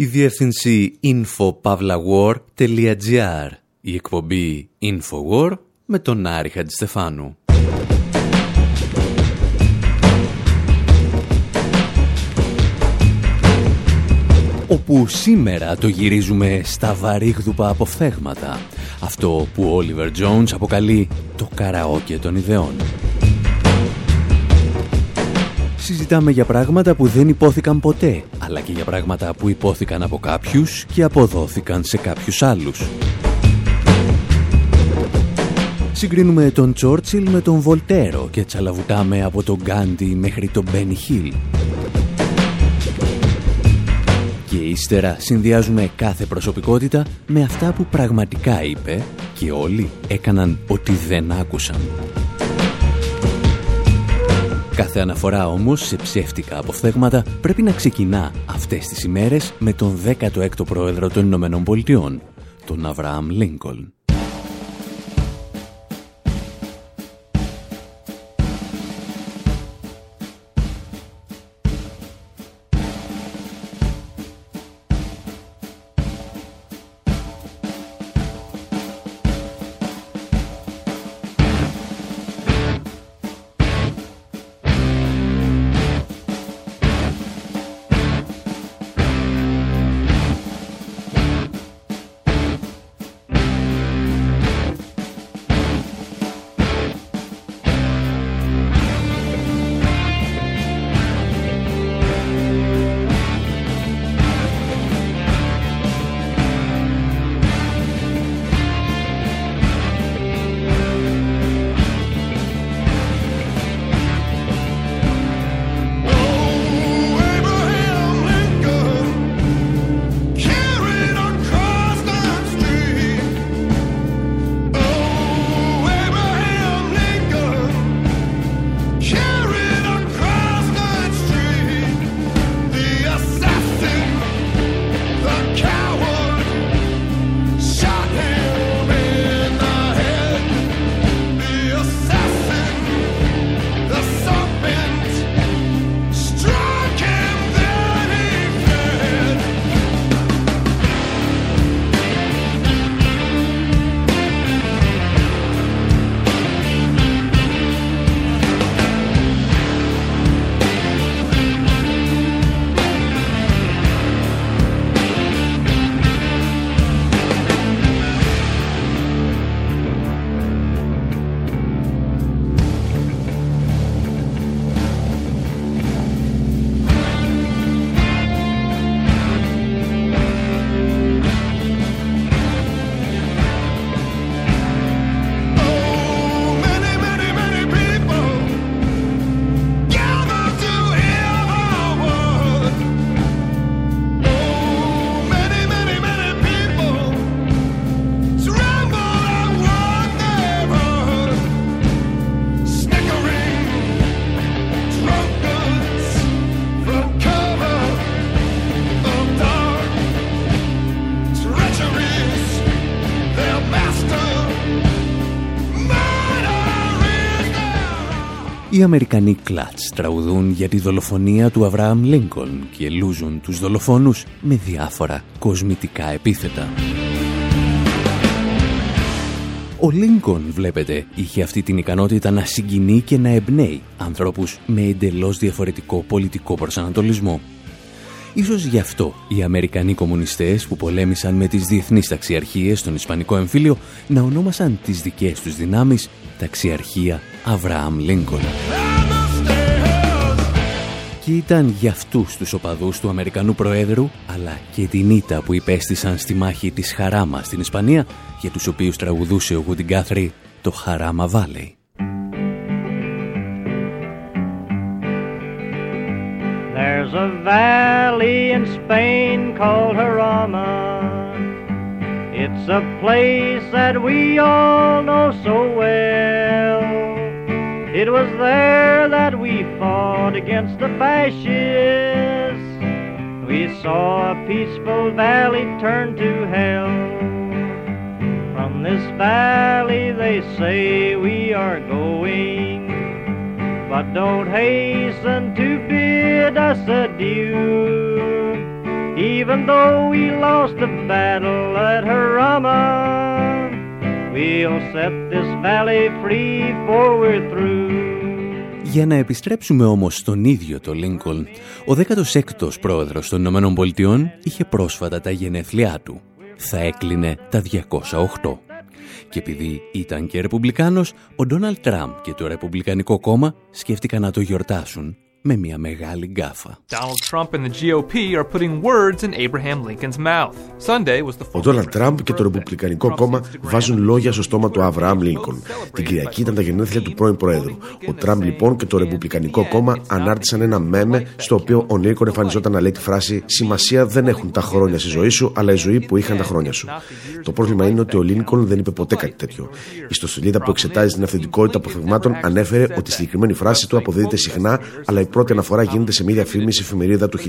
Η διεύθυνση infopavlawar.gr Η εκπομπή Infowar με τον Άρη Χατζηστεφάνου. όπου σήμερα το γυρίζουμε στα βαρύγδουπα αποφθέγματα. Αυτό που ο Oliver Jones αποκαλεί το καραόκε των ιδεών. Συζητάμε για πράγματα που δεν υπόθηκαν ποτέ, αλλά και για πράγματα που υπόθηκαν από κάποιους και αποδόθηκαν σε κάποιους άλλους. Συγκρίνουμε τον Τσόρτσιλ με τον Βολτέρο και τσαλαβουτάμε από τον Γκάντι μέχρι τον Μπένι Χίλ. Και ύστερα συνδυάζουμε κάθε προσωπικότητα με αυτά που πραγματικά είπε και όλοι έκαναν ότι δεν άκουσαν. Κάθε αναφορά όμως σε ψεύτικα αποφθέγματα πρέπει να ξεκινά αυτές τις ημέρες με τον 16ο πρόεδρο των Ηνωμένων Πολιτειών, τον Αβραάμ Λίνκολν. Οι Αμερικανοί κλάτς τραγουδούν για τη δολοφονία του Αβραάμ Λίνκολν και λούζουν τους δολοφόνους με διάφορα κοσμητικά επίθετα. Ο Λίνκον, βλέπετε, είχε αυτή την ικανότητα να συγκινεί και να εμπνέει ανθρώπους με εντελώς διαφορετικό πολιτικό προσανατολισμό. Ίσως γι' αυτό οι Αμερικανοί κομμουνιστές που πολέμησαν με τις διεθνείς ταξιαρχίες στον Ισπανικό εμφύλιο να ονόμασαν τις δικές τους δυνάμεις ταξιαρχία Αβραάμ Λίνκολn. Και ήταν για αυτούς τους οπαδούς του Αμερικανού Προέδρου, αλλά και την ήττα που υπέστησαν στη μάχη της Χαράμα στην Ισπανία, για τους οποίους τραγουδούσε ο Γουντιν Κάθρι το Χαράμα Valley. There's a valley in Spain called Jarama. It's a place that we all know so well. It was there that we fought against the fascists. We saw a peaceful valley turn to hell. From this valley they say we are going, but don't hasten to bid us adieu. Even though we lost the battle at Harama, we'll set this valley free for we're through. Για να επιστρέψουμε όμως στον ίδιο το Λίνκολν, ο 16ος πρόεδρος των Ηνωμένων Πολιτειών είχε πρόσφατα τα γενέθλιά του. Θα έκλεινε τα 208. Και επειδή ήταν και ρεπουμπλικάνος, ο Ντόναλτ Τραμπ και το Ρεπουμπλικανικό κόμμα σκέφτηκαν να το γιορτάσουν με μια μεγάλη γκάφα. Ο Ντόναλτ Τραμπ και το Ρεπουμπλικανικό κόμμα βάζουν λόγια στο στόμα του Αβραάμ Λίνκον. Την Κυριακή ήταν τα γενέθλια του πρώην Προέδρου. Ο Τραμπ λοιπόν και το Ρεπουμπλικανικό κόμμα ανάρτησαν ένα meme στο οποίο ο Λίνκον εμφανιζόταν να λέει τη φράση Σημασία δεν έχουν τα χρόνια στη ζωή σου, αλλά η ζωή που είχαν τα χρόνια σου. Το πρόβλημα είναι ότι ο Λίνκον δεν είπε ποτέ κάτι τέτοιο. Η ιστοσελίδα που εξετάζει την αυθεντικότητα αποφθεγμάτων ανέφερε ότι η συγκεκριμένη φράση του αποδίδεται συχνά, αλλά η πρώτη αναφορά γίνεται σε μια διαφήμιση εφημερίδα του 1947.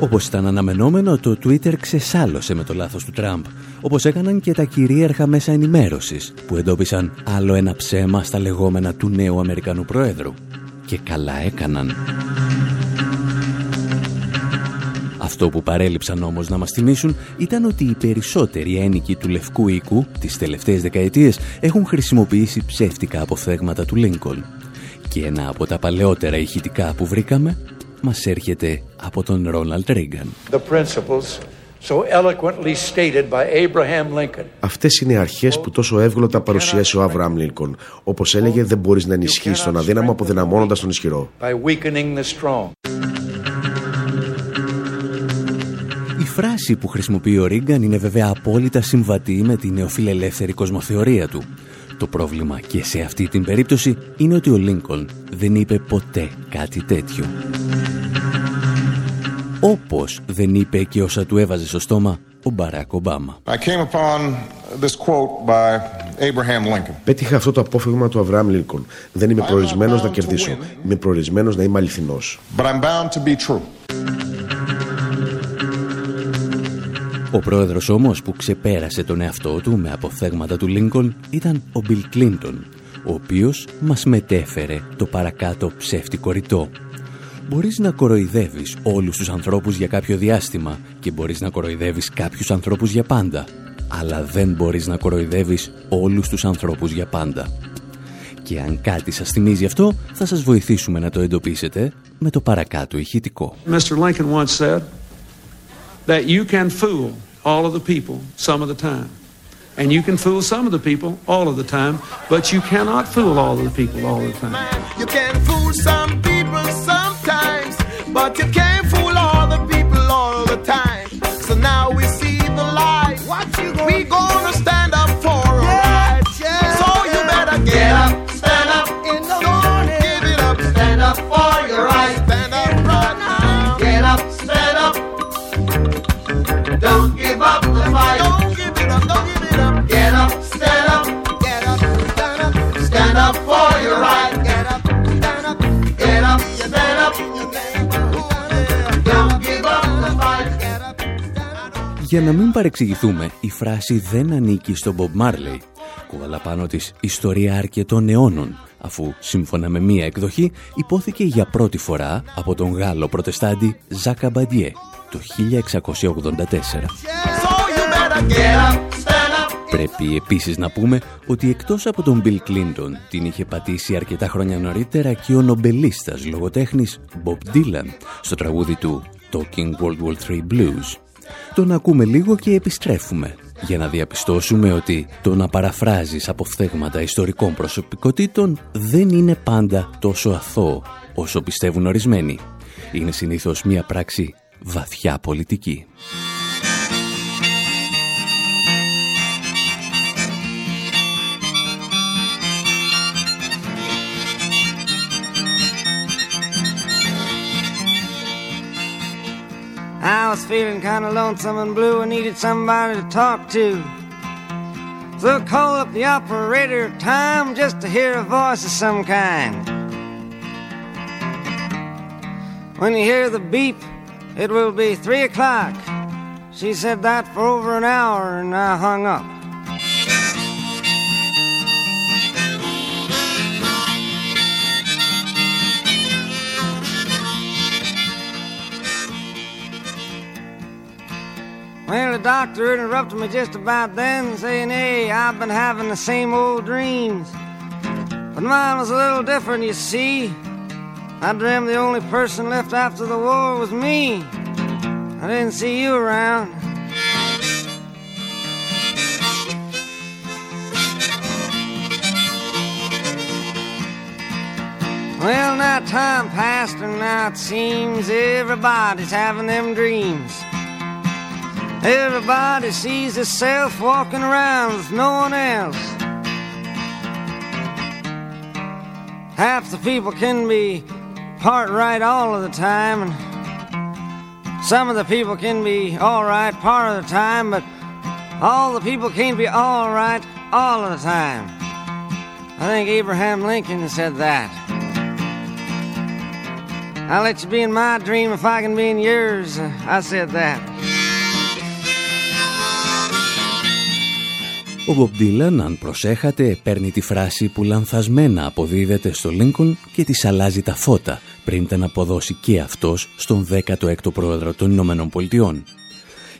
Όπως ήταν αναμενόμενο, το Twitter ξεσάλωσε με το λάθος του Τραμπ, όπως έκαναν και τα κυρίαρχα μέσα ενημέρωσης, που εντόπισαν άλλο ένα ψέμα στα λεγόμενα του νέου Αμερικανού Προέδρου. Και καλά έκαναν. Αυτό που παρέλειψαν όμως να μας θυμίσουν ήταν ότι οι περισσότεροι ένικοι του Λευκού Οίκου τις τελευταίες δεκαετίες έχουν χρησιμοποιήσει ψεύτικα αποφθέγματα του Λίνκολ. Και ένα από τα παλαιότερα ηχητικά που βρήκαμε μας έρχεται από τον Ρόναλτ Ρίγκαν. Αυτές είναι οι αρχές που τόσο εύγλωτα παρουσίασε ο Αβραάμ Λίνκον. Όπως έλεγε, δεν μπορείς να ενισχύσεις τον αδύναμο αποδυναμώνοντα τον ισχυρό. Φράση που χρησιμοποιεί ο Ρίγκαν είναι βέβαια απόλυτα συμβατή με την νεοφιλελεύθερη κοσμοθεωρία του. Το πρόβλημα και σε αυτή την περίπτωση είναι ότι ο Λίνκολν δεν είπε ποτέ κάτι τέτοιο. Όπως δεν είπε και όσα του έβαζε στο στόμα ο Μπαράκ Ομπάμα. Πέτυχα αυτό το απόφυγμα του Αβραάμ Λίνκολν. Δεν είμαι προορισμένος να κερδίσω. Είμαι προορισμένος να είμαι αληθινός. Ο πρόεδρος όμως που ξεπέρασε τον εαυτό του με αποφθέγματα του Λίνκολν ήταν ο Μπιλ Κλίντον, ο οποίος μας μετέφερε το παρακάτω ψεύτικο ρητό. Μπορείς να κοροϊδεύεις όλους τους ανθρώπους για κάποιο διάστημα και μπορείς να κοροϊδεύεις κάποιους ανθρώπους για πάντα, αλλά δεν μπορείς να κοροϊδεύεις όλους τους ανθρώπους για πάντα. Και αν κάτι σας θυμίζει αυτό, θα σας βοηθήσουμε να το εντοπίσετε με το παρακάτω ηχητικό. Mr. Lincoln once said that you can fool all of the people some of the time. And you can fool some of the people all of the time, but you cannot fool all of the people all the time. You can fool some people sometimes, but you can't Για να μην παρεξηγηθούμε, η φράση δεν ανήκει στον Bob Marley. Κουβαλά πάνω της ιστορία αρκετών αιώνων, αφού σύμφωνα με μία εκδοχή υπόθηκε για πρώτη φορά από τον Γάλλο προτεστάντη Ζάκα Μπαντιέ το 1684. Πρέπει επίσης να πούμε ότι εκτός από τον Bill Clinton την είχε πατήσει αρκετά χρόνια νωρίτερα και ο νομπελίστας λογοτέχνης Bob Dylan στο τραγούδι του Talking World War III Blues. Τον ακούμε λίγο και επιστρέφουμε για να διαπιστώσουμε ότι το να παραφράζεις αποφθέγματα ιστορικών προσωπικότητων δεν είναι πάντα τόσο αθώο όσο πιστεύουν ορισμένοι. Είναι συνήθως μια πράξη βαθιά πολιτική. I was feeling kind of lonesome and blue and needed somebody to talk to. So I called up the operator time just to hear a voice of some kind. When you hear the beep, it will be three o'clock. She said that for over an hour and I hung up. Doctor interrupted me just about then, saying, Hey, I've been having the same old dreams. But mine was a little different, you see. I dreamed the only person left after the war was me. I didn't see you around. Well, now time passed, and now it seems everybody's having them dreams. Everybody sees itself walking around with no one else. Half the people can be part right all of the time, and some of the people can be all right part of the time, but all the people can't be all right all of the time. I think Abraham Lincoln said that. I'll let you be in my dream if I can be in yours. Uh, I said that. Ο Bob Dylan, αν προσέχατε, παίρνει τη φράση που λανθασμένα αποδίδεται στο Λίνκον και της αλλάζει τα φώτα πριν την αποδώσει και αυτός στον 16ο πρόεδρο των Ηνωμένων Πολιτειών.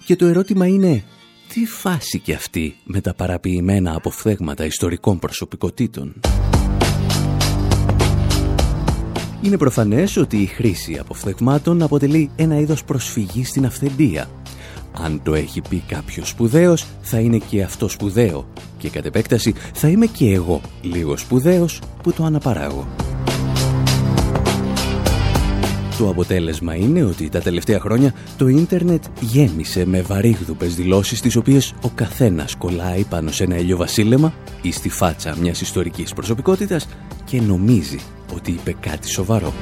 Και το ερώτημα είναι, τι φάση και αυτή με τα παραποιημένα αποφθέγματα ιστορικών προσωπικότητων; Είναι προφανές ότι η χρήση αποφθεγμάτων αποτελεί ένα είδος προσφυγής στην αυθεντία. Αν το έχει πει κάποιος σπουδαίος, θα είναι και αυτό σπουδαίο. Και κατ' επέκταση θα είμαι και εγώ λίγο σπουδαίος που το αναπαράγω. Το αποτέλεσμα είναι ότι τα τελευταία χρόνια το ίντερνετ γέμισε με βαρύγδουπες δηλώσεις τις οποίες ο καθένας κολλάει πάνω σε ένα ηλιοβασίλεμα ή στη φάτσα μιας ιστορικής προσωπικότητας και νομίζει ότι είπε κάτι σοβαρό.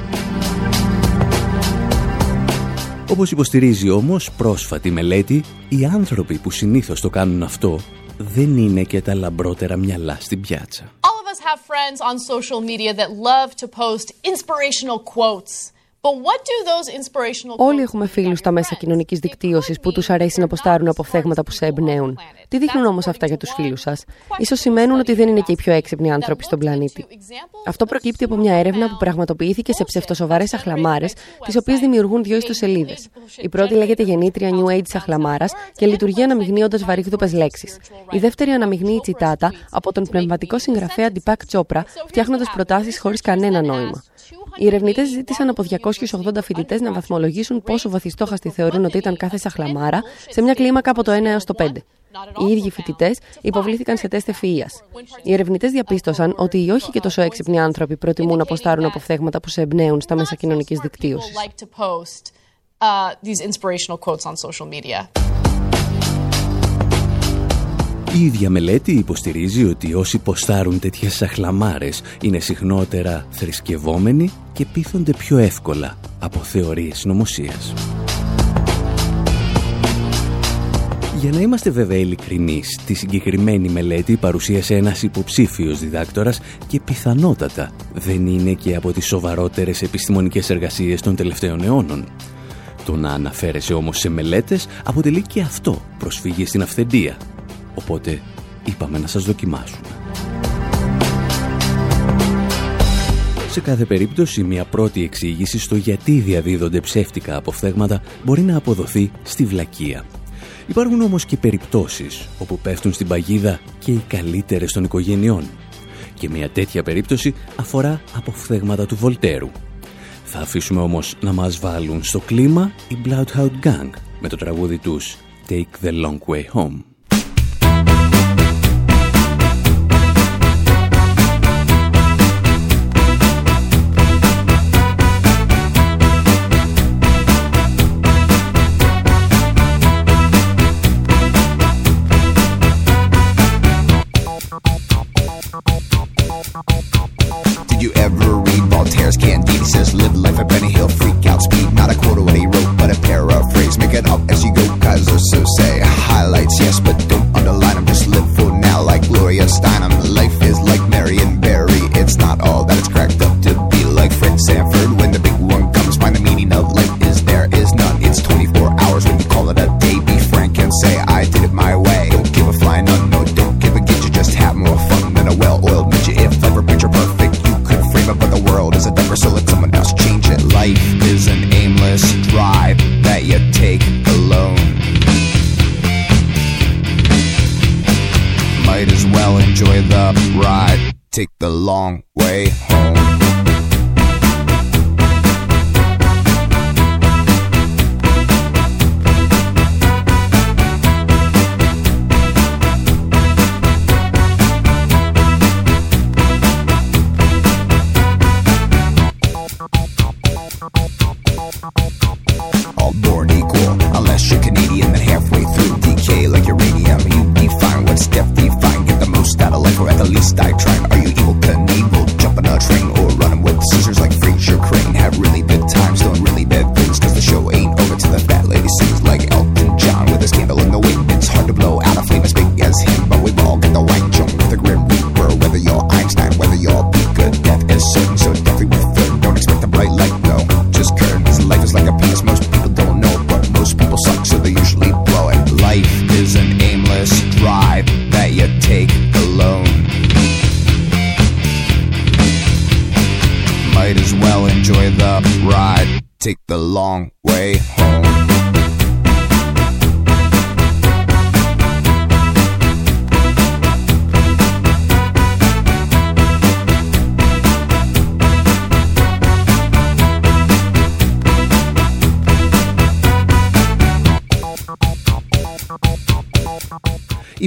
Όπως υποστηρίζει όμως πρόσφατη μελέτη, οι άνθρωποι που συνήθως το κάνουν αυτό δεν είναι και τα λαμπρότερα μυαλά στην πιάτσα. All of us have friends on social media that love to post inspirational quotes. Όλοι έχουμε φίλους στα μέσα κοινωνικής δικτύωσης που τους αρέσει να αποστάρουν αποφθέγματα που σε εμπνέουν. Τι δείχνουν όμως αυτά για τους φίλους σας, σω σημαίνουν ότι δεν είναι και οι πιο έξυπνοι άνθρωποι στον πλανήτη. Αυτό προκύπτει από μια έρευνα που πραγματοποιήθηκε σε ψευτοσοβαρές αχλαμάρες, τις οποίες δημιουργούν δύο ιστοσελίδες. Η πρώτη λέγεται Γεννήτρια New Age Αχλαμάρας και λειτουργεί αναμειγνύοντας βαρύγδουπε λέξεις. Η δεύτερη αναμειγνύει τσιτάτα από τον πνευματικό συγγραφέα Ντιπάκ Τσόπρα, φτιάχνοντας προτάσεις χωρίς κανένα νόημα. Οι ερευνητές ζήτησαν από 280 φοιτητές να βαθμολογήσουν πόσο βαθιστόχαστοι θεωρούν ότι ήταν κάθε σαχλαμάρα σε μια κλίμακα από το 1 έως το 5. Οι ίδιοι φοιτητές υποβλήθηκαν σε τεστ ευφυία. Οι ερευνητές διαπίστωσαν ότι οι όχι και τόσο έξυπνοι άνθρωποι προτιμούν να αποστάρουν αποφθέγματα που σε εμπνέουν στα μέσα κοινωνικής δικτύωσης. Η ίδια μελέτη υποστηρίζει ότι όσοι ποστάρουν τέτοιες σαχλαμάρες είναι συχνότερα θρησκευόμενοι και πείθονται πιο εύκολα από θεωρίες νομοσίας. Για να είμαστε βέβαια ειλικρινείς, τη συγκεκριμένη μελέτη παρουσίασε ένας υποψήφιος διδάκτορας και πιθανότατα δεν είναι και από τις σοβαρότερες επιστημονικές εργασίες των τελευταίων αιώνων. Το να αναφέρεσαι όμως σε μελέτες αποτελεί και αυτό προσφύγει στην αυθεντία Οπότε είπαμε να σας δοκιμάσουμε. Σε κάθε περίπτωση, μια πρώτη εξήγηση στο γιατί διαδίδονται ψεύτικα αποφθέγματα μπορεί να αποδοθεί στη βλακεία. Υπάρχουν όμως και περιπτώσεις όπου πέφτουν στην παγίδα και οι καλύτερες των οικογενειών. Και μια τέτοια περίπτωση αφορά αποφθέγματα του Βολτέρου. Θα αφήσουμε όμως να μας βάλουν στο κλίμα η Bloodhound Gang με το τραγούδι τους Take the Long Way Home.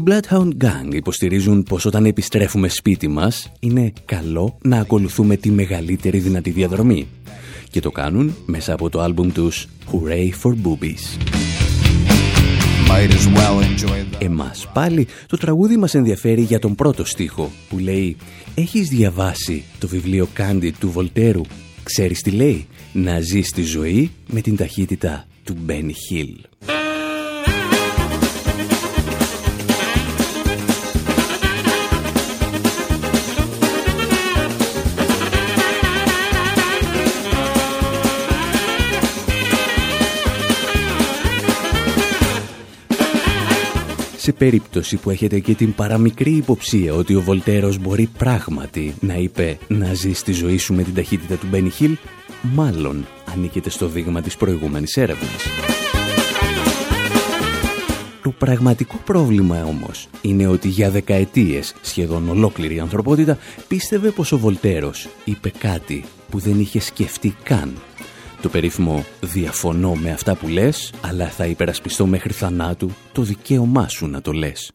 Bloodhound Gang υποστηρίζουν πως όταν επιστρέφουμε σπίτι μας είναι καλό να ακολουθούμε τη μεγαλύτερη δυνατή διαδρομή και το κάνουν μέσα από το άλμπουμ τους Hooray for Boobies. Might as well enjoy the Εμάς πάλι το τραγούδι μας ενδιαφέρει για τον πρώτο στίχο που λέει «Έχεις διαβάσει το βιβλίο Κάντι του Βολτέρου, ξέρεις τι λέει, να ζεις τη ζωή με την ταχύτητα του Μπένι Χιλ». Σε περίπτωση που έχετε και την παραμικρή υποψία ότι ο Βολτέρος μπορεί πράγματι να είπε να ζεις τη ζωή σου με την ταχύτητα του Μπένι Χιλ, μάλλον ανήκετε στο δείγμα της προηγούμενης έρευνας. Το πραγματικό πρόβλημα όμως είναι ότι για δεκαετίες σχεδόν ολόκληρη η ανθρωπότητα πίστευε πως ο Βολτέρος είπε κάτι που δεν είχε σκεφτεί καν. Το περίφημο «διαφωνώ με αυτά που λες, αλλά θα υπερασπιστώ μέχρι θανάτου το δικαίωμά σου να το λες».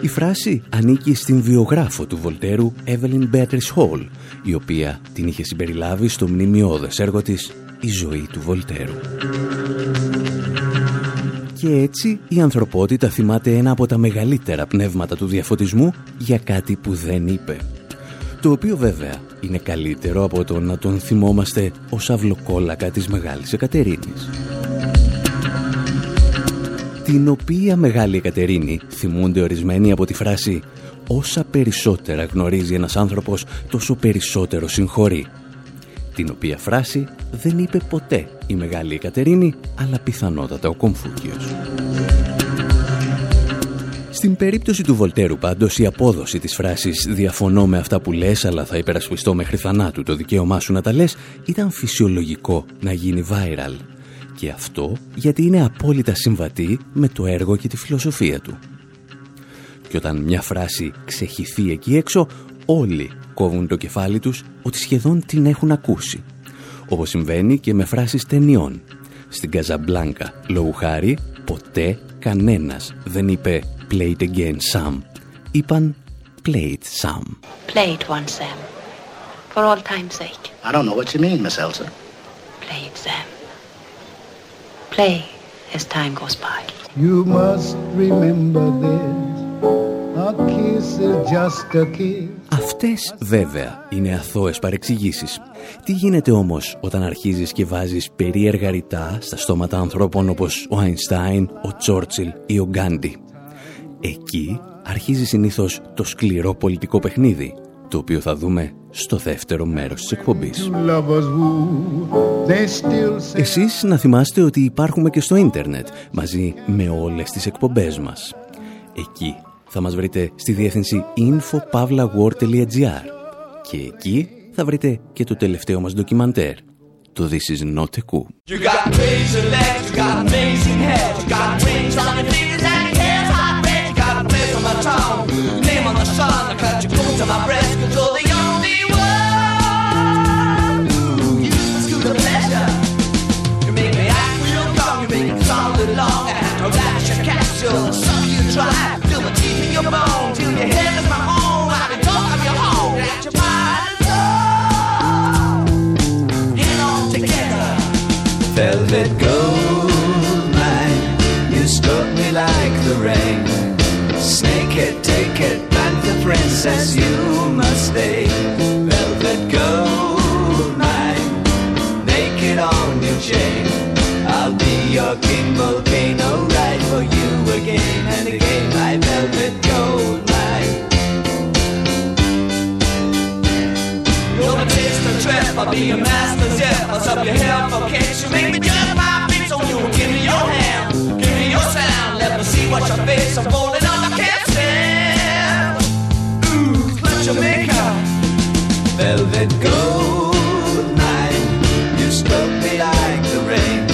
Η φράση ανήκει στην βιογράφο του Βολτέρου Evelyn Beatrice Hall, η οποία την είχε συμπεριλάβει στο μνημειώδες έργο της «Η ζωή του Βολτέρου». Και έτσι η ανθρωπότητα θυμάται ένα από τα μεγαλύτερα πνεύματα του διαφωτισμού για κάτι που δεν είπε. Το οποίο βέβαια είναι καλύτερο από το να τον θυμόμαστε ως αυλοκόλακα της Μεγάλης Εκατερίνης. Την οποία Μεγάλη Εκατερίνη θυμούνται ορισμένοι από τη φράση «Όσα περισσότερα γνωρίζει ένας άνθρωπος, τόσο περισσότερο συγχωρεί». Την οποία φράση δεν είπε ποτέ η Μεγάλη Εκατερίνη, αλλά πιθανότατα ο Κομφούκιος. Στην περίπτωση του Βολτέρου πάντως η απόδοση της φράσης «Διαφωνώ με αυτά που λες αλλά θα υπερασπιστώ μέχρι θανάτου το δικαίωμά σου να τα λες» ήταν φυσιολογικό να γίνει viral. Και αυτό γιατί είναι απόλυτα συμβατή με το έργο και τη φιλοσοφία του. Και όταν μια φράση ξεχυθεί εκεί έξω, όλοι κόβουν το κεφάλι τους ότι σχεδόν την έχουν ακούσει. Όπως συμβαίνει και με φράσεις ταινιών. Στην Καζαμπλάνκα, λόγου χάρη, ποτέ κανένας δεν είπε «play it again, Sam». Είπαν «play it, Sam». Play it once, Sam. For all time's sake. I don't know what you mean, Miss Elsa. Play it, Sam. Play as time goes by. You must remember this. A kiss is just a kiss. Αυτές βέβαια είναι αθώες παρεξηγήσεις. Τι γίνεται όμως όταν αρχίζεις και βάζεις περίεργα ρητά στα στόματα ανθρώπων όπως ο Αϊνστάιν, ο Τσόρτσιλ ή ο Γκάντι. Εκεί αρχίζει συνήθως το σκληρό πολιτικό παιχνίδι, το οποίο θα δούμε στο δεύτερο μέρος της εκπομπής. Lovers woo, they still say Εσείς να θυμάστε ότι υπάρχουμε και στο ίντερνετ, μαζί με όλες τις εκπομπές μας. Εκεί θα μας βρείτε στη διεύθυνση infopavlawar.gr και εκεί θα βρείτε και το τελευταίο μας ντοκιμαντέρ, το This is not a coup. You got crazy legs, you got I'm falling on, I can't. Ooh, clutch your makeup. Velvet gold mine, you me like the rain.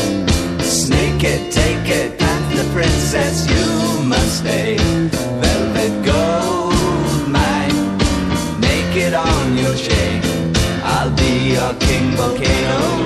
Snake it, take it, panther princess, you must stay. Velvet gold naked on your chain. I'll be your king volcano,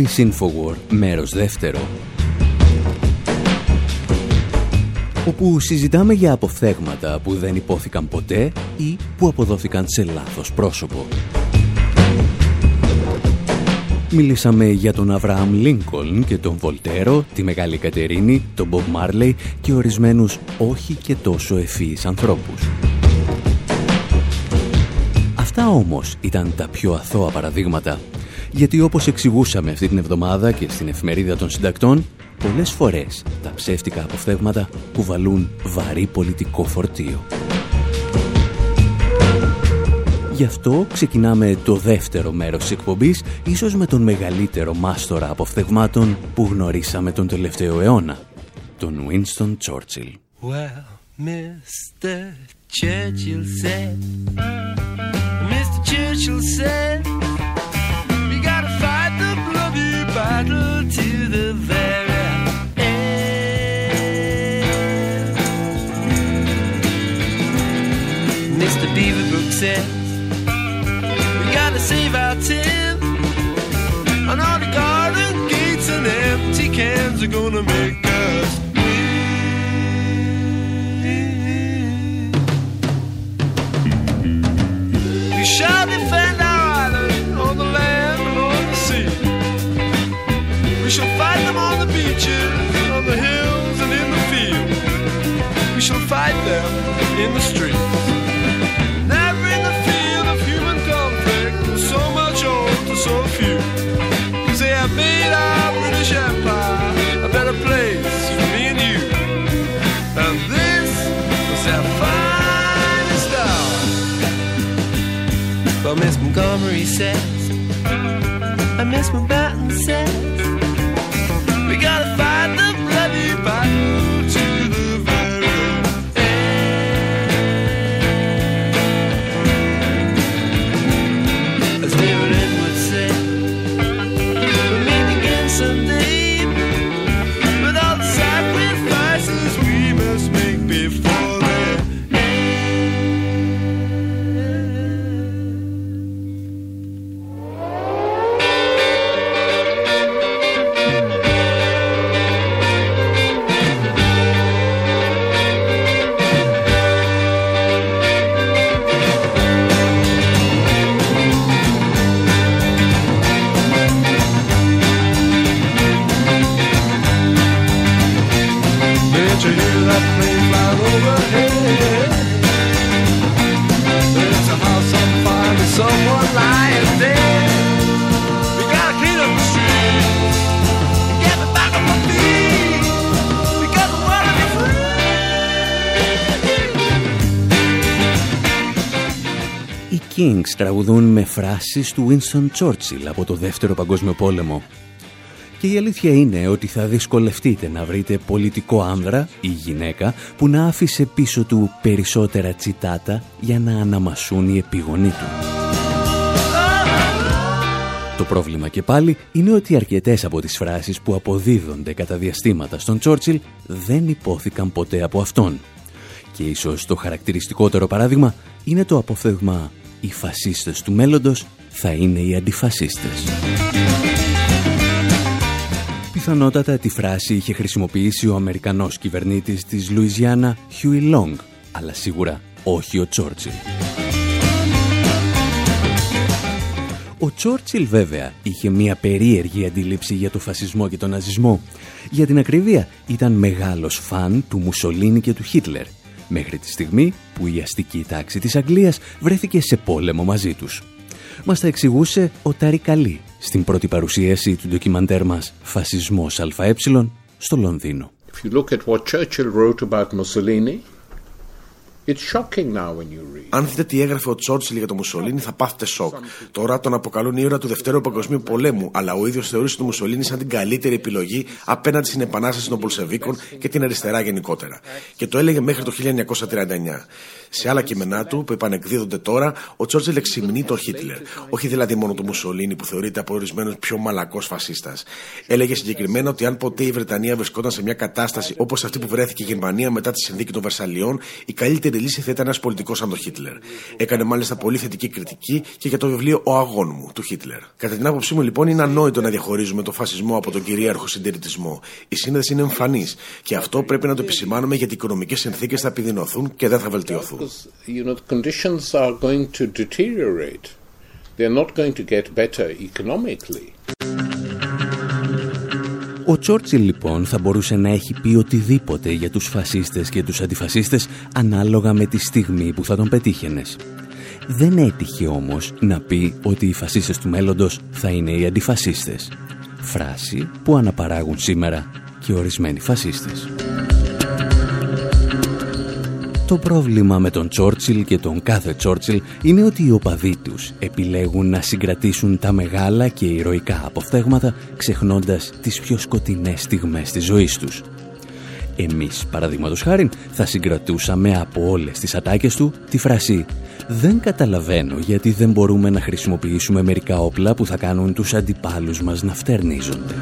Εκπομπή Infowar, μέρος δεύτερο. Όπου συζητάμε για αποφθέγματα που δεν υπόθηκαν ποτέ ή που αποδόθηκαν σε λάθος πρόσωπο. Μιλήσαμε για τον Αβραάμ Λίνκολν και τον Βολτέρο, τη Μεγάλη Κατερίνη, τον Μπομπ Μάρλεϊ και ορισμένους όχι και τόσο ευφύης ανθρώπους. Αυτά όμως ήταν τα πιο αθώα παραδείγματα, γιατί όπως εξηγούσαμε αυτή την εβδομάδα και στην εφημερίδα των συντακτών, πολλές φορές τα ψεύτικα αποφθέγματα κουβαλούν βαρύ πολιτικό φορτίο. Γι' αυτό ξεκινάμε το δεύτερο μέρος της εκπομπής, ίσως με τον μεγαλύτερο μάστορα αποφθεγμάτων που γνωρίσαμε τον τελευταίο αιώνα, τον Winston Churchill. Well, Mr. Churchill said, Mr. Churchill said, battle to the very end. Mr. Beaverbrook said, we gotta save our tin, and all the garden gates and empty cans are gonna make us We shall defend our We shall fight them on the beaches, on the hills and in the fields. We shall fight them in the streets. Never in the field of human conflict, so much on to so few. Cause they have made our British Empire a better place for me and you. And this was their finest hour. But Miss Montgomery says. I miss my says. Kings τραγουδούν με φράσεις του Winston Churchill από το Δεύτερο Παγκόσμιο Πόλεμο. Και η αλήθεια είναι ότι θα δυσκολευτείτε να βρείτε πολιτικό άνδρα ή γυναίκα που να άφησε πίσω του περισσότερα τσιτάτα για να αναμασούν οι επίγονοί του. Το πρόβλημα και πάλι είναι ότι αρκετές από τις φράσεις που αποδίδονται κατά διαστήματα στον Τσόρτσιλ δεν υπόθηκαν ποτέ από αυτόν. Και ίσως το χαρακτηριστικότερο παράδειγμα είναι το απόφθεγμα «Οι φασίστες του μέλλοντος θα είναι οι αντιφασίστες». Πιθανότατα τη φράση είχε χρησιμοποιήσει ο Αμερικανός κυβερνήτης της Λουιζιάνα Χιούι Λονγκ, αλλά σίγουρα όχι ο Τσόρτσιλ. Ο Τσόρτσιλ βέβαια είχε μια περίεργη αντίληψη για το φασισμό και τον ναζισμό. Για την ακρίβεια ήταν μεγάλος φαν του Μουσολίνη και του Χίτλερ, μέχρι τη στιγμή που η αστική τάξη της Αγγλίας βρέθηκε σε πόλεμο μαζί τους. Μας τα εξηγούσε ο Τάρι Καλή στην πρώτη παρουσίαση του ντοκιμαντέρ μας «Φασισμός ΑΕ» στο Λονδίνο. If you look at what Churchill wrote about Mussolini, it's shocking now when you read. Αν δείτε τι έγραφε ο Τσόρτσιλ για τον Μουσολίνη, θα πάθετε σοκ. Τώρα τον αποκαλούν ήρωα του Δευτέρου Παγκοσμίου Πολέμου, αλλά ο ίδιος θεωρούσε τον Μουσολίνη σαν την καλύτερη επιλογή απέναντι στην επανάσταση των Πολσεβίκων και την αριστερά γενικότερα. Και το έλεγε μέχρι το 1939. Σε άλλα κείμενά του, που επανεκδίδονται τώρα, ο Τσόρτσιλ εξυμνεί τον Χίτλερ. Όχι δηλαδή μόνο τον Μουσολίνη, που θεωρείται από ορισμένους πιο μαλακός φασίστας. Έλεγε συγκεκριμένα ότι αν ποτέ η Βρετανία βρισκόταν σε μια κατάσταση όπως αυτή που βρέθηκε η Γερμανία μετά τη συνθήκη των Βερσαλιών, η καλύτερη λύση θα ήταν ένας πολιτικός σαν τον Χίτλερ. Έκανε μάλιστα πολύ θετική κριτική και για το βιβλίο Ο Αγών μου του Χίτλερ. Κατά την άποψή μου, λοιπόν, είναι ανόητο να διαχωρίζουμε τον φασισμό από τον κυρίαρχο συντηρητισμό. Η σύνδεση είναι εμφανής και αυτό πρέπει να το επισημάνουμε γιατί οι οικονομικές συνθήκες θα επιδεινωθούν και δεν θα βελτιωθούν. You know, the conditions are going to deteriorate. They're not going to get better economically. Ο Τσόρτσιλ λοιπόν θα μπορούσε να έχει πει οτιδήποτε για τους φασίστες και τους αντιφασίστες ανάλογα με τη στιγμή που θα τον πετύχαινες. Δεν έτυχε όμως να πει ότι οι φασίστες του μέλλοντος θα είναι οι αντιφασίστες. Φράση που αναπαράγουν σήμερα και ορισμένοι φασίστες. Το πρόβλημα με τον Τσόρτσιλ και τον κάθε Τσόρτσιλ είναι ότι οι οπαδοί τους επιλέγουν να συγκρατήσουν τα μεγάλα και ηρωικά αποφθέγματα ξεχνώντας τις πιο σκοτεινές στιγμές της ζωής τους. Εμείς, παραδείγματος χάρη, θα συγκρατούσαμε από όλες τις ατάκες του τη φράση «Δεν καταλαβαίνω γιατί δεν μπορούμε να χρησιμοποιήσουμε μερικά όπλα που θα κάνουν τους αντιπάλους μας να φτερνίζονται».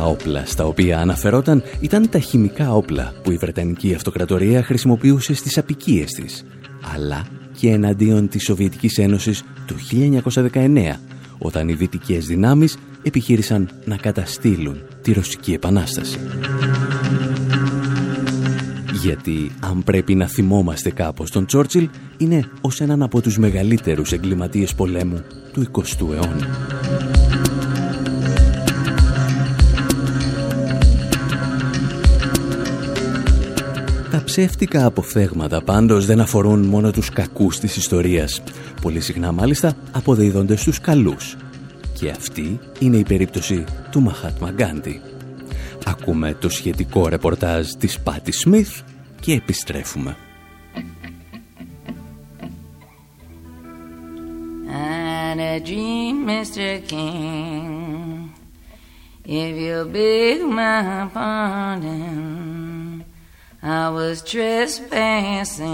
Τα όπλα στα οποία αναφερόταν ήταν τα χημικά όπλα που η Βρετανική Αυτοκρατορία χρησιμοποιούσε στις απικίες της, αλλά και εναντίον της Σοβιετικής Ένωσης το 1919, όταν οι δυτικές δυνάμεις επιχείρησαν να καταστήλουν τη Ρωσική Επανάσταση. Γιατί αν πρέπει να θυμόμαστε κάπως τον Τσόρτσιλ, είναι ως έναν από τους μεγαλύτερους εγκληματίες πολέμου του 20ου αιώνα. Ψεύτικα αποφθέγματα πάντως δεν αφορούν μόνο τους κακούς της ιστορίας. Πολύ συχνά μάλιστα αποδίδονται στους καλούς. Και αυτή είναι η περίπτωση του Μαχάτμα Γκάντι. Ακούμε το σχετικό ρεπορτάζ της Πάτη Σμιθ και επιστρέφουμε. that dream, Mr. King. If you'll beg my pardon, I was trespassing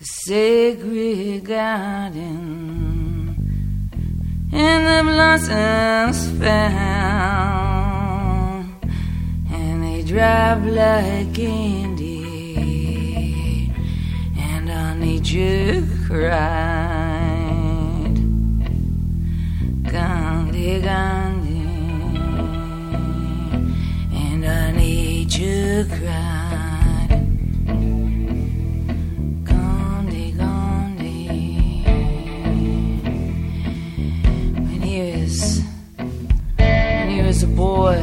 the sacred garden, and the blossoms fell, and they dropped like candy, and our nature cried, Gandhi, Gandhi, nature cried. Gandhi, Gandhi. When he was, when he was a boy,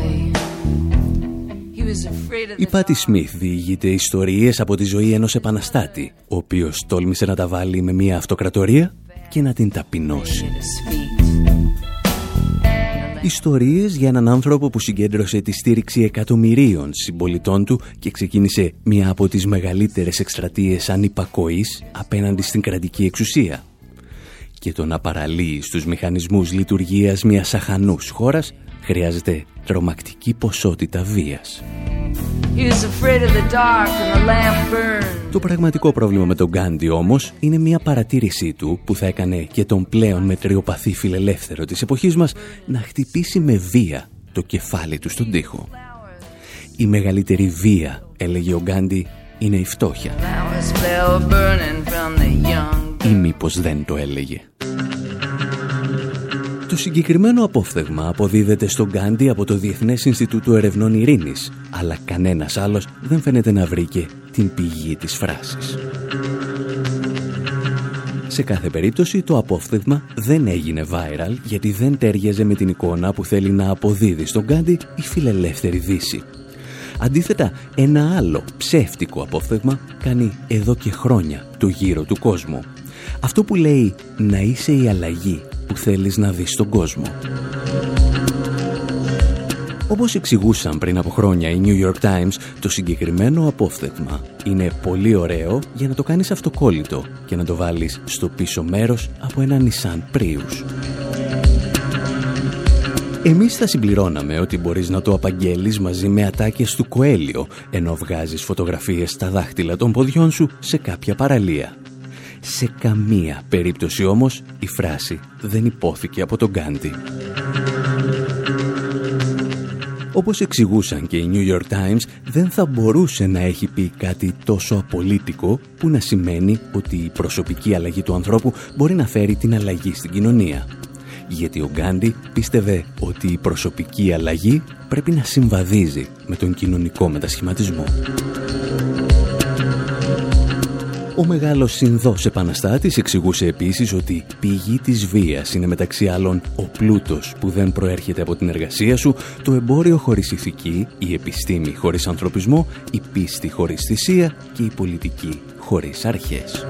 he was afraid of Η Πάτη Σμιθ διηγείται ιστορίες από τη ζωή ενός επαναστάτη, ο οποίος τόλμησε να τα βάλει με μια αυτοκρατορία και να την ταπεινώσει. Ιστορίες για έναν άνθρωπο που συγκέντρωσε τη στήριξη εκατομμυρίων συμπολιτών του και ξεκίνησε μια από τις μεγαλύτερες εκστρατείες ανυπακοής απέναντι στην κρατική εξουσία. Και το να παραλύει στους μηχανισμούς λειτουργίας μιας αχανούς χώρας χρειάζεται τρομακτική ποσότητα βίας. He was afraid of the dark and the lamp burned. Το πραγματικό πρόβλημα με τον Γκάντι όμως είναι μια παρατήρησή του που θα έκανε και τον πλέον μετριοπαθή φιλελεύθερο της εποχής μας να χτυπήσει με βία το κεφάλι του στον τοίχο. Η μεγαλύτερη βία, έλεγε ο Γκάντι, είναι η φτώχεια. Flowers fell burning from the young. Ή μήπως δεν το έλεγε. Το συγκεκριμένο απόφθεγμα αποδίδεται στον Γκάντι από το Διεθνές Ινστιτούτο Ερευνών Ειρήνης, αλλά κανένας άλλος δεν φαίνεται να βρήκε την πηγή της φράσης. Σε κάθε περίπτωση το απόφθεγμα δεν έγινε viral γιατί δεν τέριαζε με την εικόνα που θέλει να αποδίδει στον Γκάντι η φιλελεύθερη δύση. Αντίθετα, ένα άλλο ψεύτικο απόφθεγμα κάνει εδώ και χρόνια το γύρο του κόσμου. Αυτό που λέει να είσαι η αλλαγή που θέλεις να δεις στον κόσμο. Όπως εξηγούσαν πριν από χρόνια οι New York Times, το συγκεκριμένο απόφθεγμα είναι πολύ ωραίο για να το κάνεις αυτοκόλλητο και να το βάλεις στο πίσω μέρος από ένα Nissan Prius. Εμείς θα συμπληρώναμε ότι μπορείς να το απαγγέλεις μαζί με ατάκες του Κοέλιο, ενώ βγάζεις φωτογραφίες στα δάχτυλα των ποδιών σου σε κάποια παραλία. Σε καμία περίπτωση όμως η φράση δεν υπόθηκε από τον Γκάντι. Όπως εξηγούσαν και οι New York Times, δεν θα μπορούσε να έχει πει κάτι τόσο απολύτικο που να σημαίνει ότι η προσωπική αλλαγή του ανθρώπου μπορεί να φέρει την αλλαγή στην κοινωνία. Γιατί ο Γκάντι πίστευε ότι η προσωπική αλλαγή πρέπει να συμβαδίζει με τον κοινωνικό μετασχηματισμό. Ο μεγάλος συνδός επαναστάτης εξηγούσε επίσης ότι πηγή της βίας είναι μεταξύ άλλων ο πλούτος που δεν προέρχεται από την εργασία σου, το εμπόριο χωρίς ηθική, η επιστήμη χωρίς ανθρωπισμό, η πίστη χωρίς θυσία και η πολιτική χωρίς αρχές.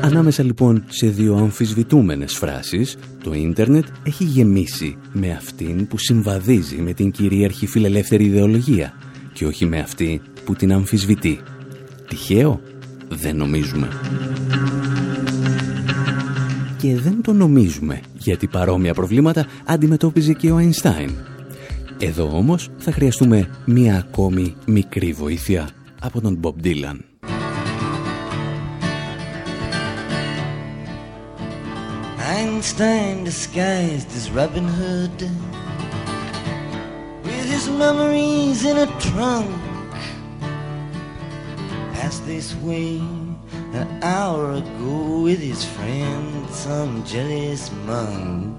Ανάμεσα λοιπόν σε δύο αμφισβητούμενες φράσεις, το ίντερνετ έχει γεμίσει με αυτήν που συμβαδίζει με την κυρίαρχη φιλελεύθερη ιδεολογία και όχι με αυτή που την αμφισβητεί. Τυχαίο; Δεν νομίζουμε. Και δεν το νομίζουμε, γιατί παρόμοια προβλήματα αντιμετώπιζε και ο Αϊνστάιν. Εδώ όμως θα χρειαστούμε μία ακόμη μικρή βοήθεια από τον Bob Dylan. Einstein disguised as Robin Hood with his memories in a trunk. Passed this way an hour ago with his friend, some jealous monk.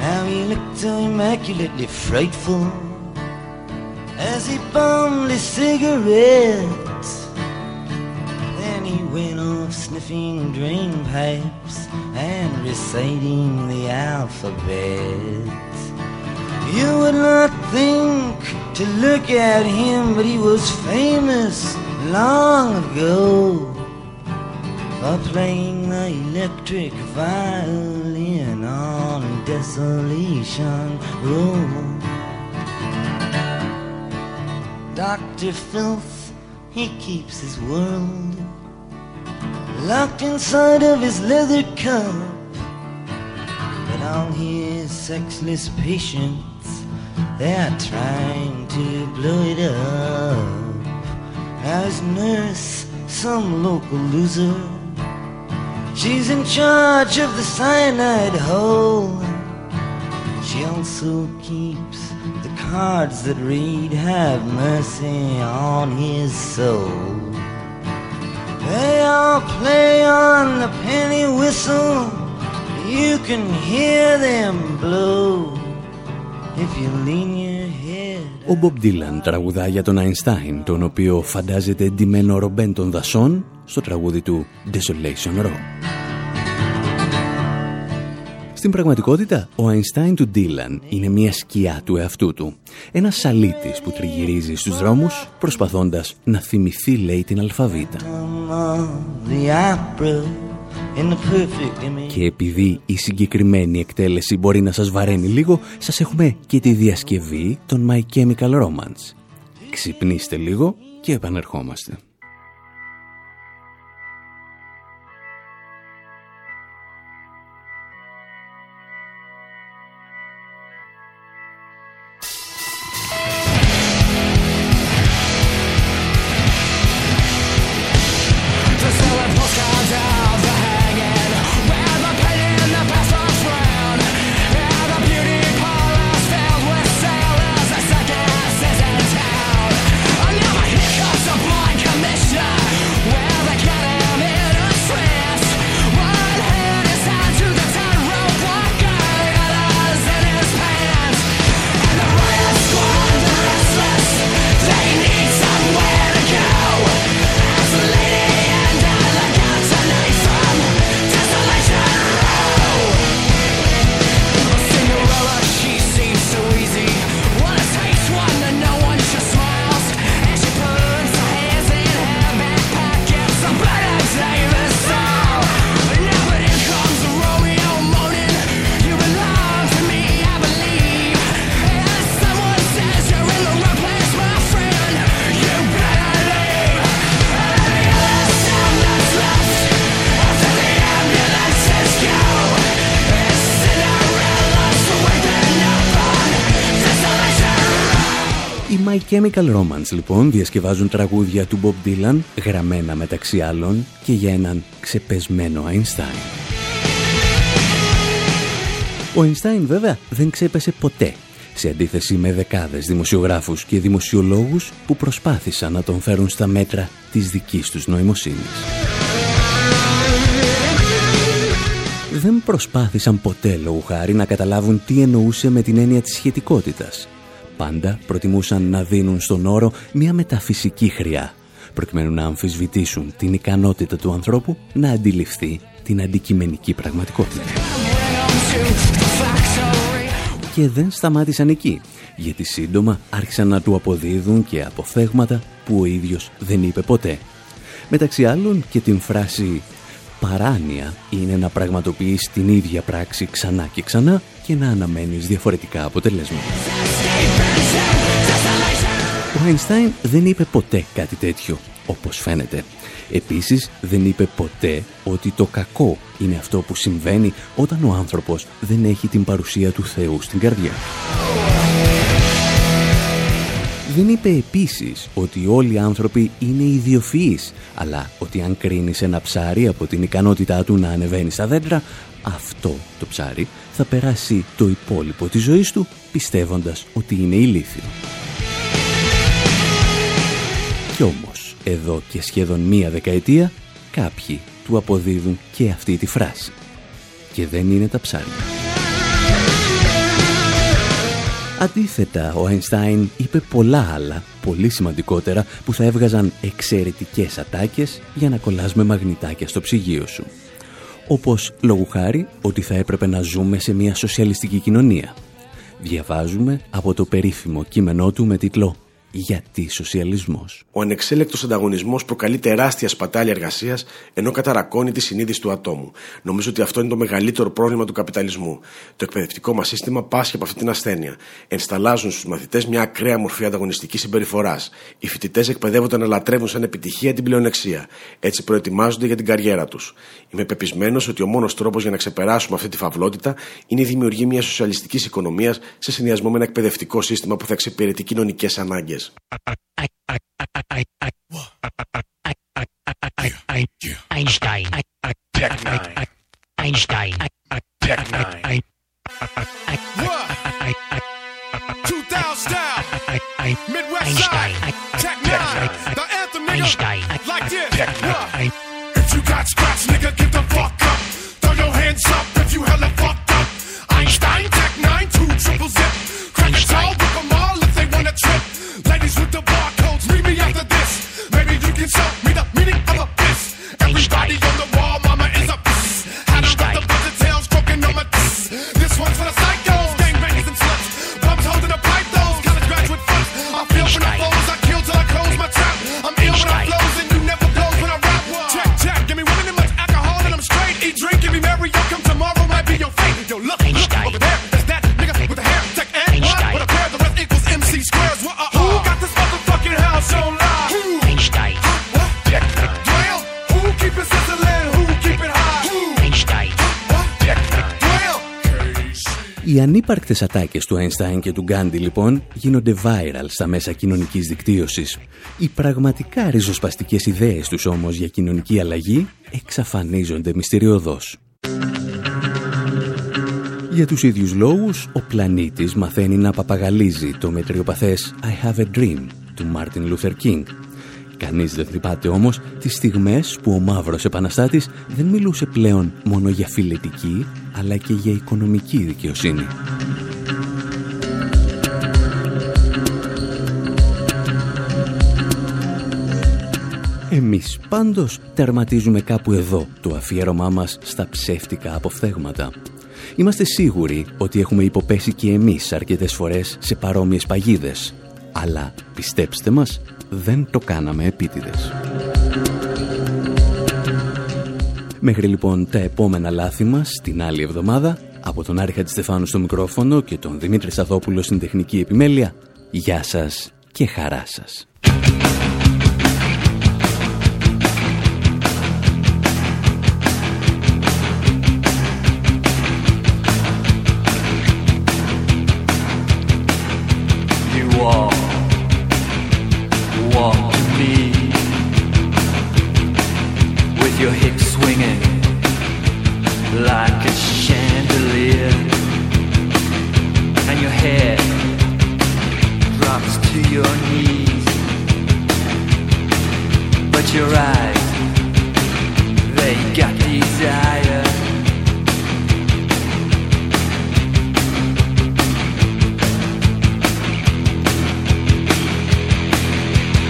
Now he looked so immaculately frightful as he bummed his cigarette. Then he went off sniffing drain pipes and reciting the alphabet. You would not think to look at him, but he was famous long ago for playing the electric violin on Desolation Road. Dr. Filth, he keeps his world locked inside of his leather cup. But all his sexless patients, they're trying to blow it up. His nurse, some local loser, she's in charge of the cyanide hole. She also keeps the cards that read, Have mercy on his soul. They all play on the penny whistle. You can hear them blow if you lean your head. Ο Μπομπ Ντίλαν τραγουδά για τον Αϊνστάιν, τον οποίο φαντάζεται εντυμένο ρομπέν των δασών στο τραγούδι του Desolation Row. Στην πραγματικότητα, ο Αϊνστάιν του Ντίλαν είναι μια σκιά του εαυτού του. Ένα σαλίτης που τριγυρίζει στους δρόμους προσπαθώντας να θυμηθεί, λέει, την αλφαβήτα. The opera in the perfect image. Και επειδή η συγκεκριμένη εκτέλεση μπορεί να σας βαραίνει λίγο, σας έχουμε και τη διασκευή των My Chemical Romance. Ξυπνήστε λίγο και επανερχόμαστε. Chemical Romance λοιπόν διασκευάζουν τραγούδια του Bob Dylan γραμμένα μεταξύ άλλων και για έναν ξεπεσμένο Einstein. Ο Einstein βέβαια δεν ξέπεσε ποτέ σε αντίθεση με δεκάδες δημοσιογράφους και δημοσιολόγους που προσπάθησαν να τον φέρουν στα μέτρα της δικής τους νοημοσύνης. Δεν προσπάθησαν ποτέ λόγου χάρη να καταλάβουν τι εννοούσε με την έννοια της σχετικότητας. Πάντα προτιμούσαν να δίνουν στον όρο μια μεταφυσική χρειά, προκειμένου να αμφισβητήσουν την ικανότητα του ανθρώπου να αντιληφθεί την αντικειμενική πραγματικότητα. Και δεν σταμάτησαν εκεί, γιατί σύντομα άρχισαν να του αποδίδουν και αποφθέγματα που ο ίδιος δεν είπε ποτέ. Μεταξύ άλλων και την φράση «παράνοια» είναι να πραγματοποιείς την ίδια πράξη ξανά και ξανά και να αναμένεις διαφορετικά αποτελέσματα. Ο Einstein δεν είπε ποτέ κάτι τέτοιο, όπως φαίνεται. Επίσης δεν είπε ποτέ ότι το κακό είναι αυτό που συμβαίνει όταν ο άνθρωπος δεν έχει την παρουσία του Θεού στην καρδιά. Δεν είπε επίσης ότι όλοι οι άνθρωποι είναι ιδιοφυείς, αλλά ότι αν κρίνεις ένα ψάρι από την ικανότητά του να ανεβαίνει στα δέντρα, αυτό το ψάρι θα περάσει το υπόλοιπο της ζωής του πιστεύοντας ότι είναι ηλίθιο. Κι όμως, εδώ και σχεδόν μία δεκαετία, κάποιοι του αποδίδουν και αυτή τη φράση. Και δεν είναι τα ψάρια. Αντίθετα, ο Αϊνστάιν είπε πολλά άλλα, πολύ σημαντικότερα, που θα έβγαζαν εξαιρετικές ατάκες για να κολλάς με μαγνητάκια στο ψυγείο σου. Όπως, λόγου χάρη, ότι θα έπρεπε να ζούμε σε μια σοσιαλιστική κοινωνία. Διαβάζουμε από το περίφημο κείμενό του με τίτλο γιατί σοσιαλισμός; Ο ανεξέλεκτος ανταγωνισμός προκαλεί τεράστια σπατάλη εργασίας, ενώ καταρακώνει τη συνείδηση του ατόμου. Νομίζω ότι αυτό είναι το μεγαλύτερο πρόβλημα του καπιταλισμού. Το εκπαιδευτικό μας σύστημα πάσχει από αυτή την ασθένεια. Ενσταλάζουν στους μαθητές μια ακραία μορφή ανταγωνιστικής συμπεριφοράς. Οι φοιτητές εκπαιδεύονται να λατρεύουν σαν επιτυχία την πλεονεξία. Έτσι προετοιμάζονται για την καριέρα τους. Είμαι πεπισμένος ότι ο μόνος τρόπος για να ξεπεράσουμε αυτή τη φαυλότητα είναι η δημιουργία μιας σοσιαλιστικής οικονομίας σε συνδυασμό με ένα εκπαιδευτικό σύστημα που θα εξυπηρετεί κοινωνικές ανάγκες. Einstein. Tech Nine. Einstein. Tech Nine. What? 2000 style. Midwest Einstein. side. Tech Nine. The anthem, nigga. Einstein. Ανύπαρκτες ατάκες του Αϊνστάιν και του Γκάντι λοιπόν γίνονται viral στα μέσα κοινωνικής δικτύωσης. Οι πραγματικά ριζοσπαστικές ιδέες τους όμως για κοινωνική αλλαγή εξαφανίζονται μυστηριωδώς. Για τους ίδιους λόγους, ο πλανήτης μαθαίνει να παπαγαλίζει το μετριοπαθές «I have a dream» του Μάρτιν Λούθερ Κινγκ. Κανείς δεν θυμάται όμως τις στιγμές που ο μαύρος επαναστάτης δεν μιλούσε πλέον μόνο για φιλετική, αλλά και για οικονομική δικαιοσύνη. Εμείς πάντως τερματίζουμε κάπου εδώ το αφιέρωμά μας στα ψεύτικα αποφθέγματα. Είμαστε σίγουροι ότι έχουμε υποπέσει και εμείς αρκετές φορές σε παρόμοιες παγίδες. Αλλά πιστέψτε μας, δεν το κάναμε επίτηδες. Μέχρι λοιπόν τα επόμενα λάθη μας την άλλη εβδομάδα, από τον Άρη Χατζηστεφάνου στο μικρόφωνο και τον Δημήτρη Σαδόπουλο στην τεχνική επιμέλεια, γεια σας και χαρά σας. Your hips swinging like a chandelier, and your head drops to your knees. But your eyes, they got desire.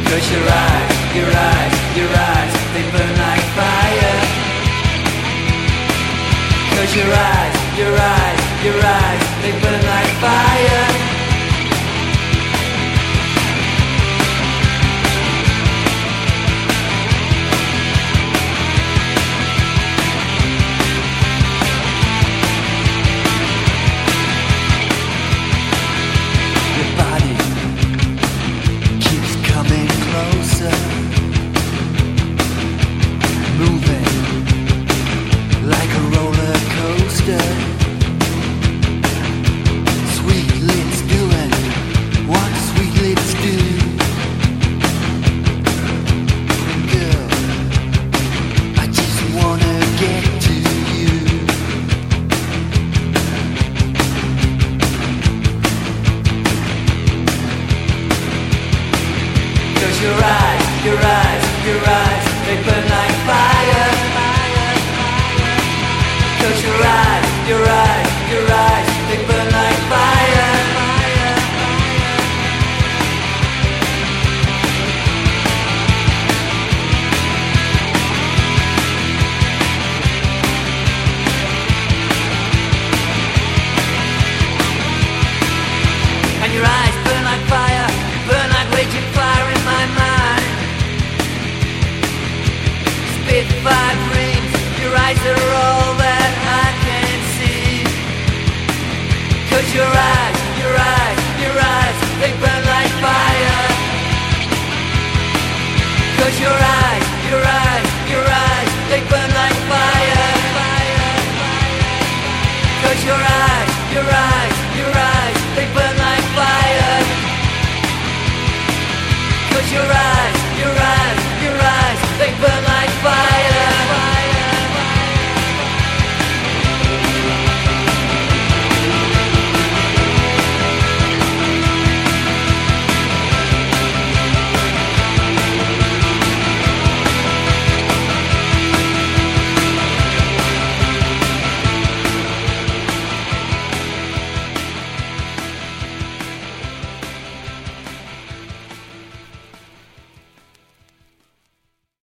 Cause your eyes, your eyes, your eyes, your eyes, your eyes, they burn like fire. Cause you're right, you're right.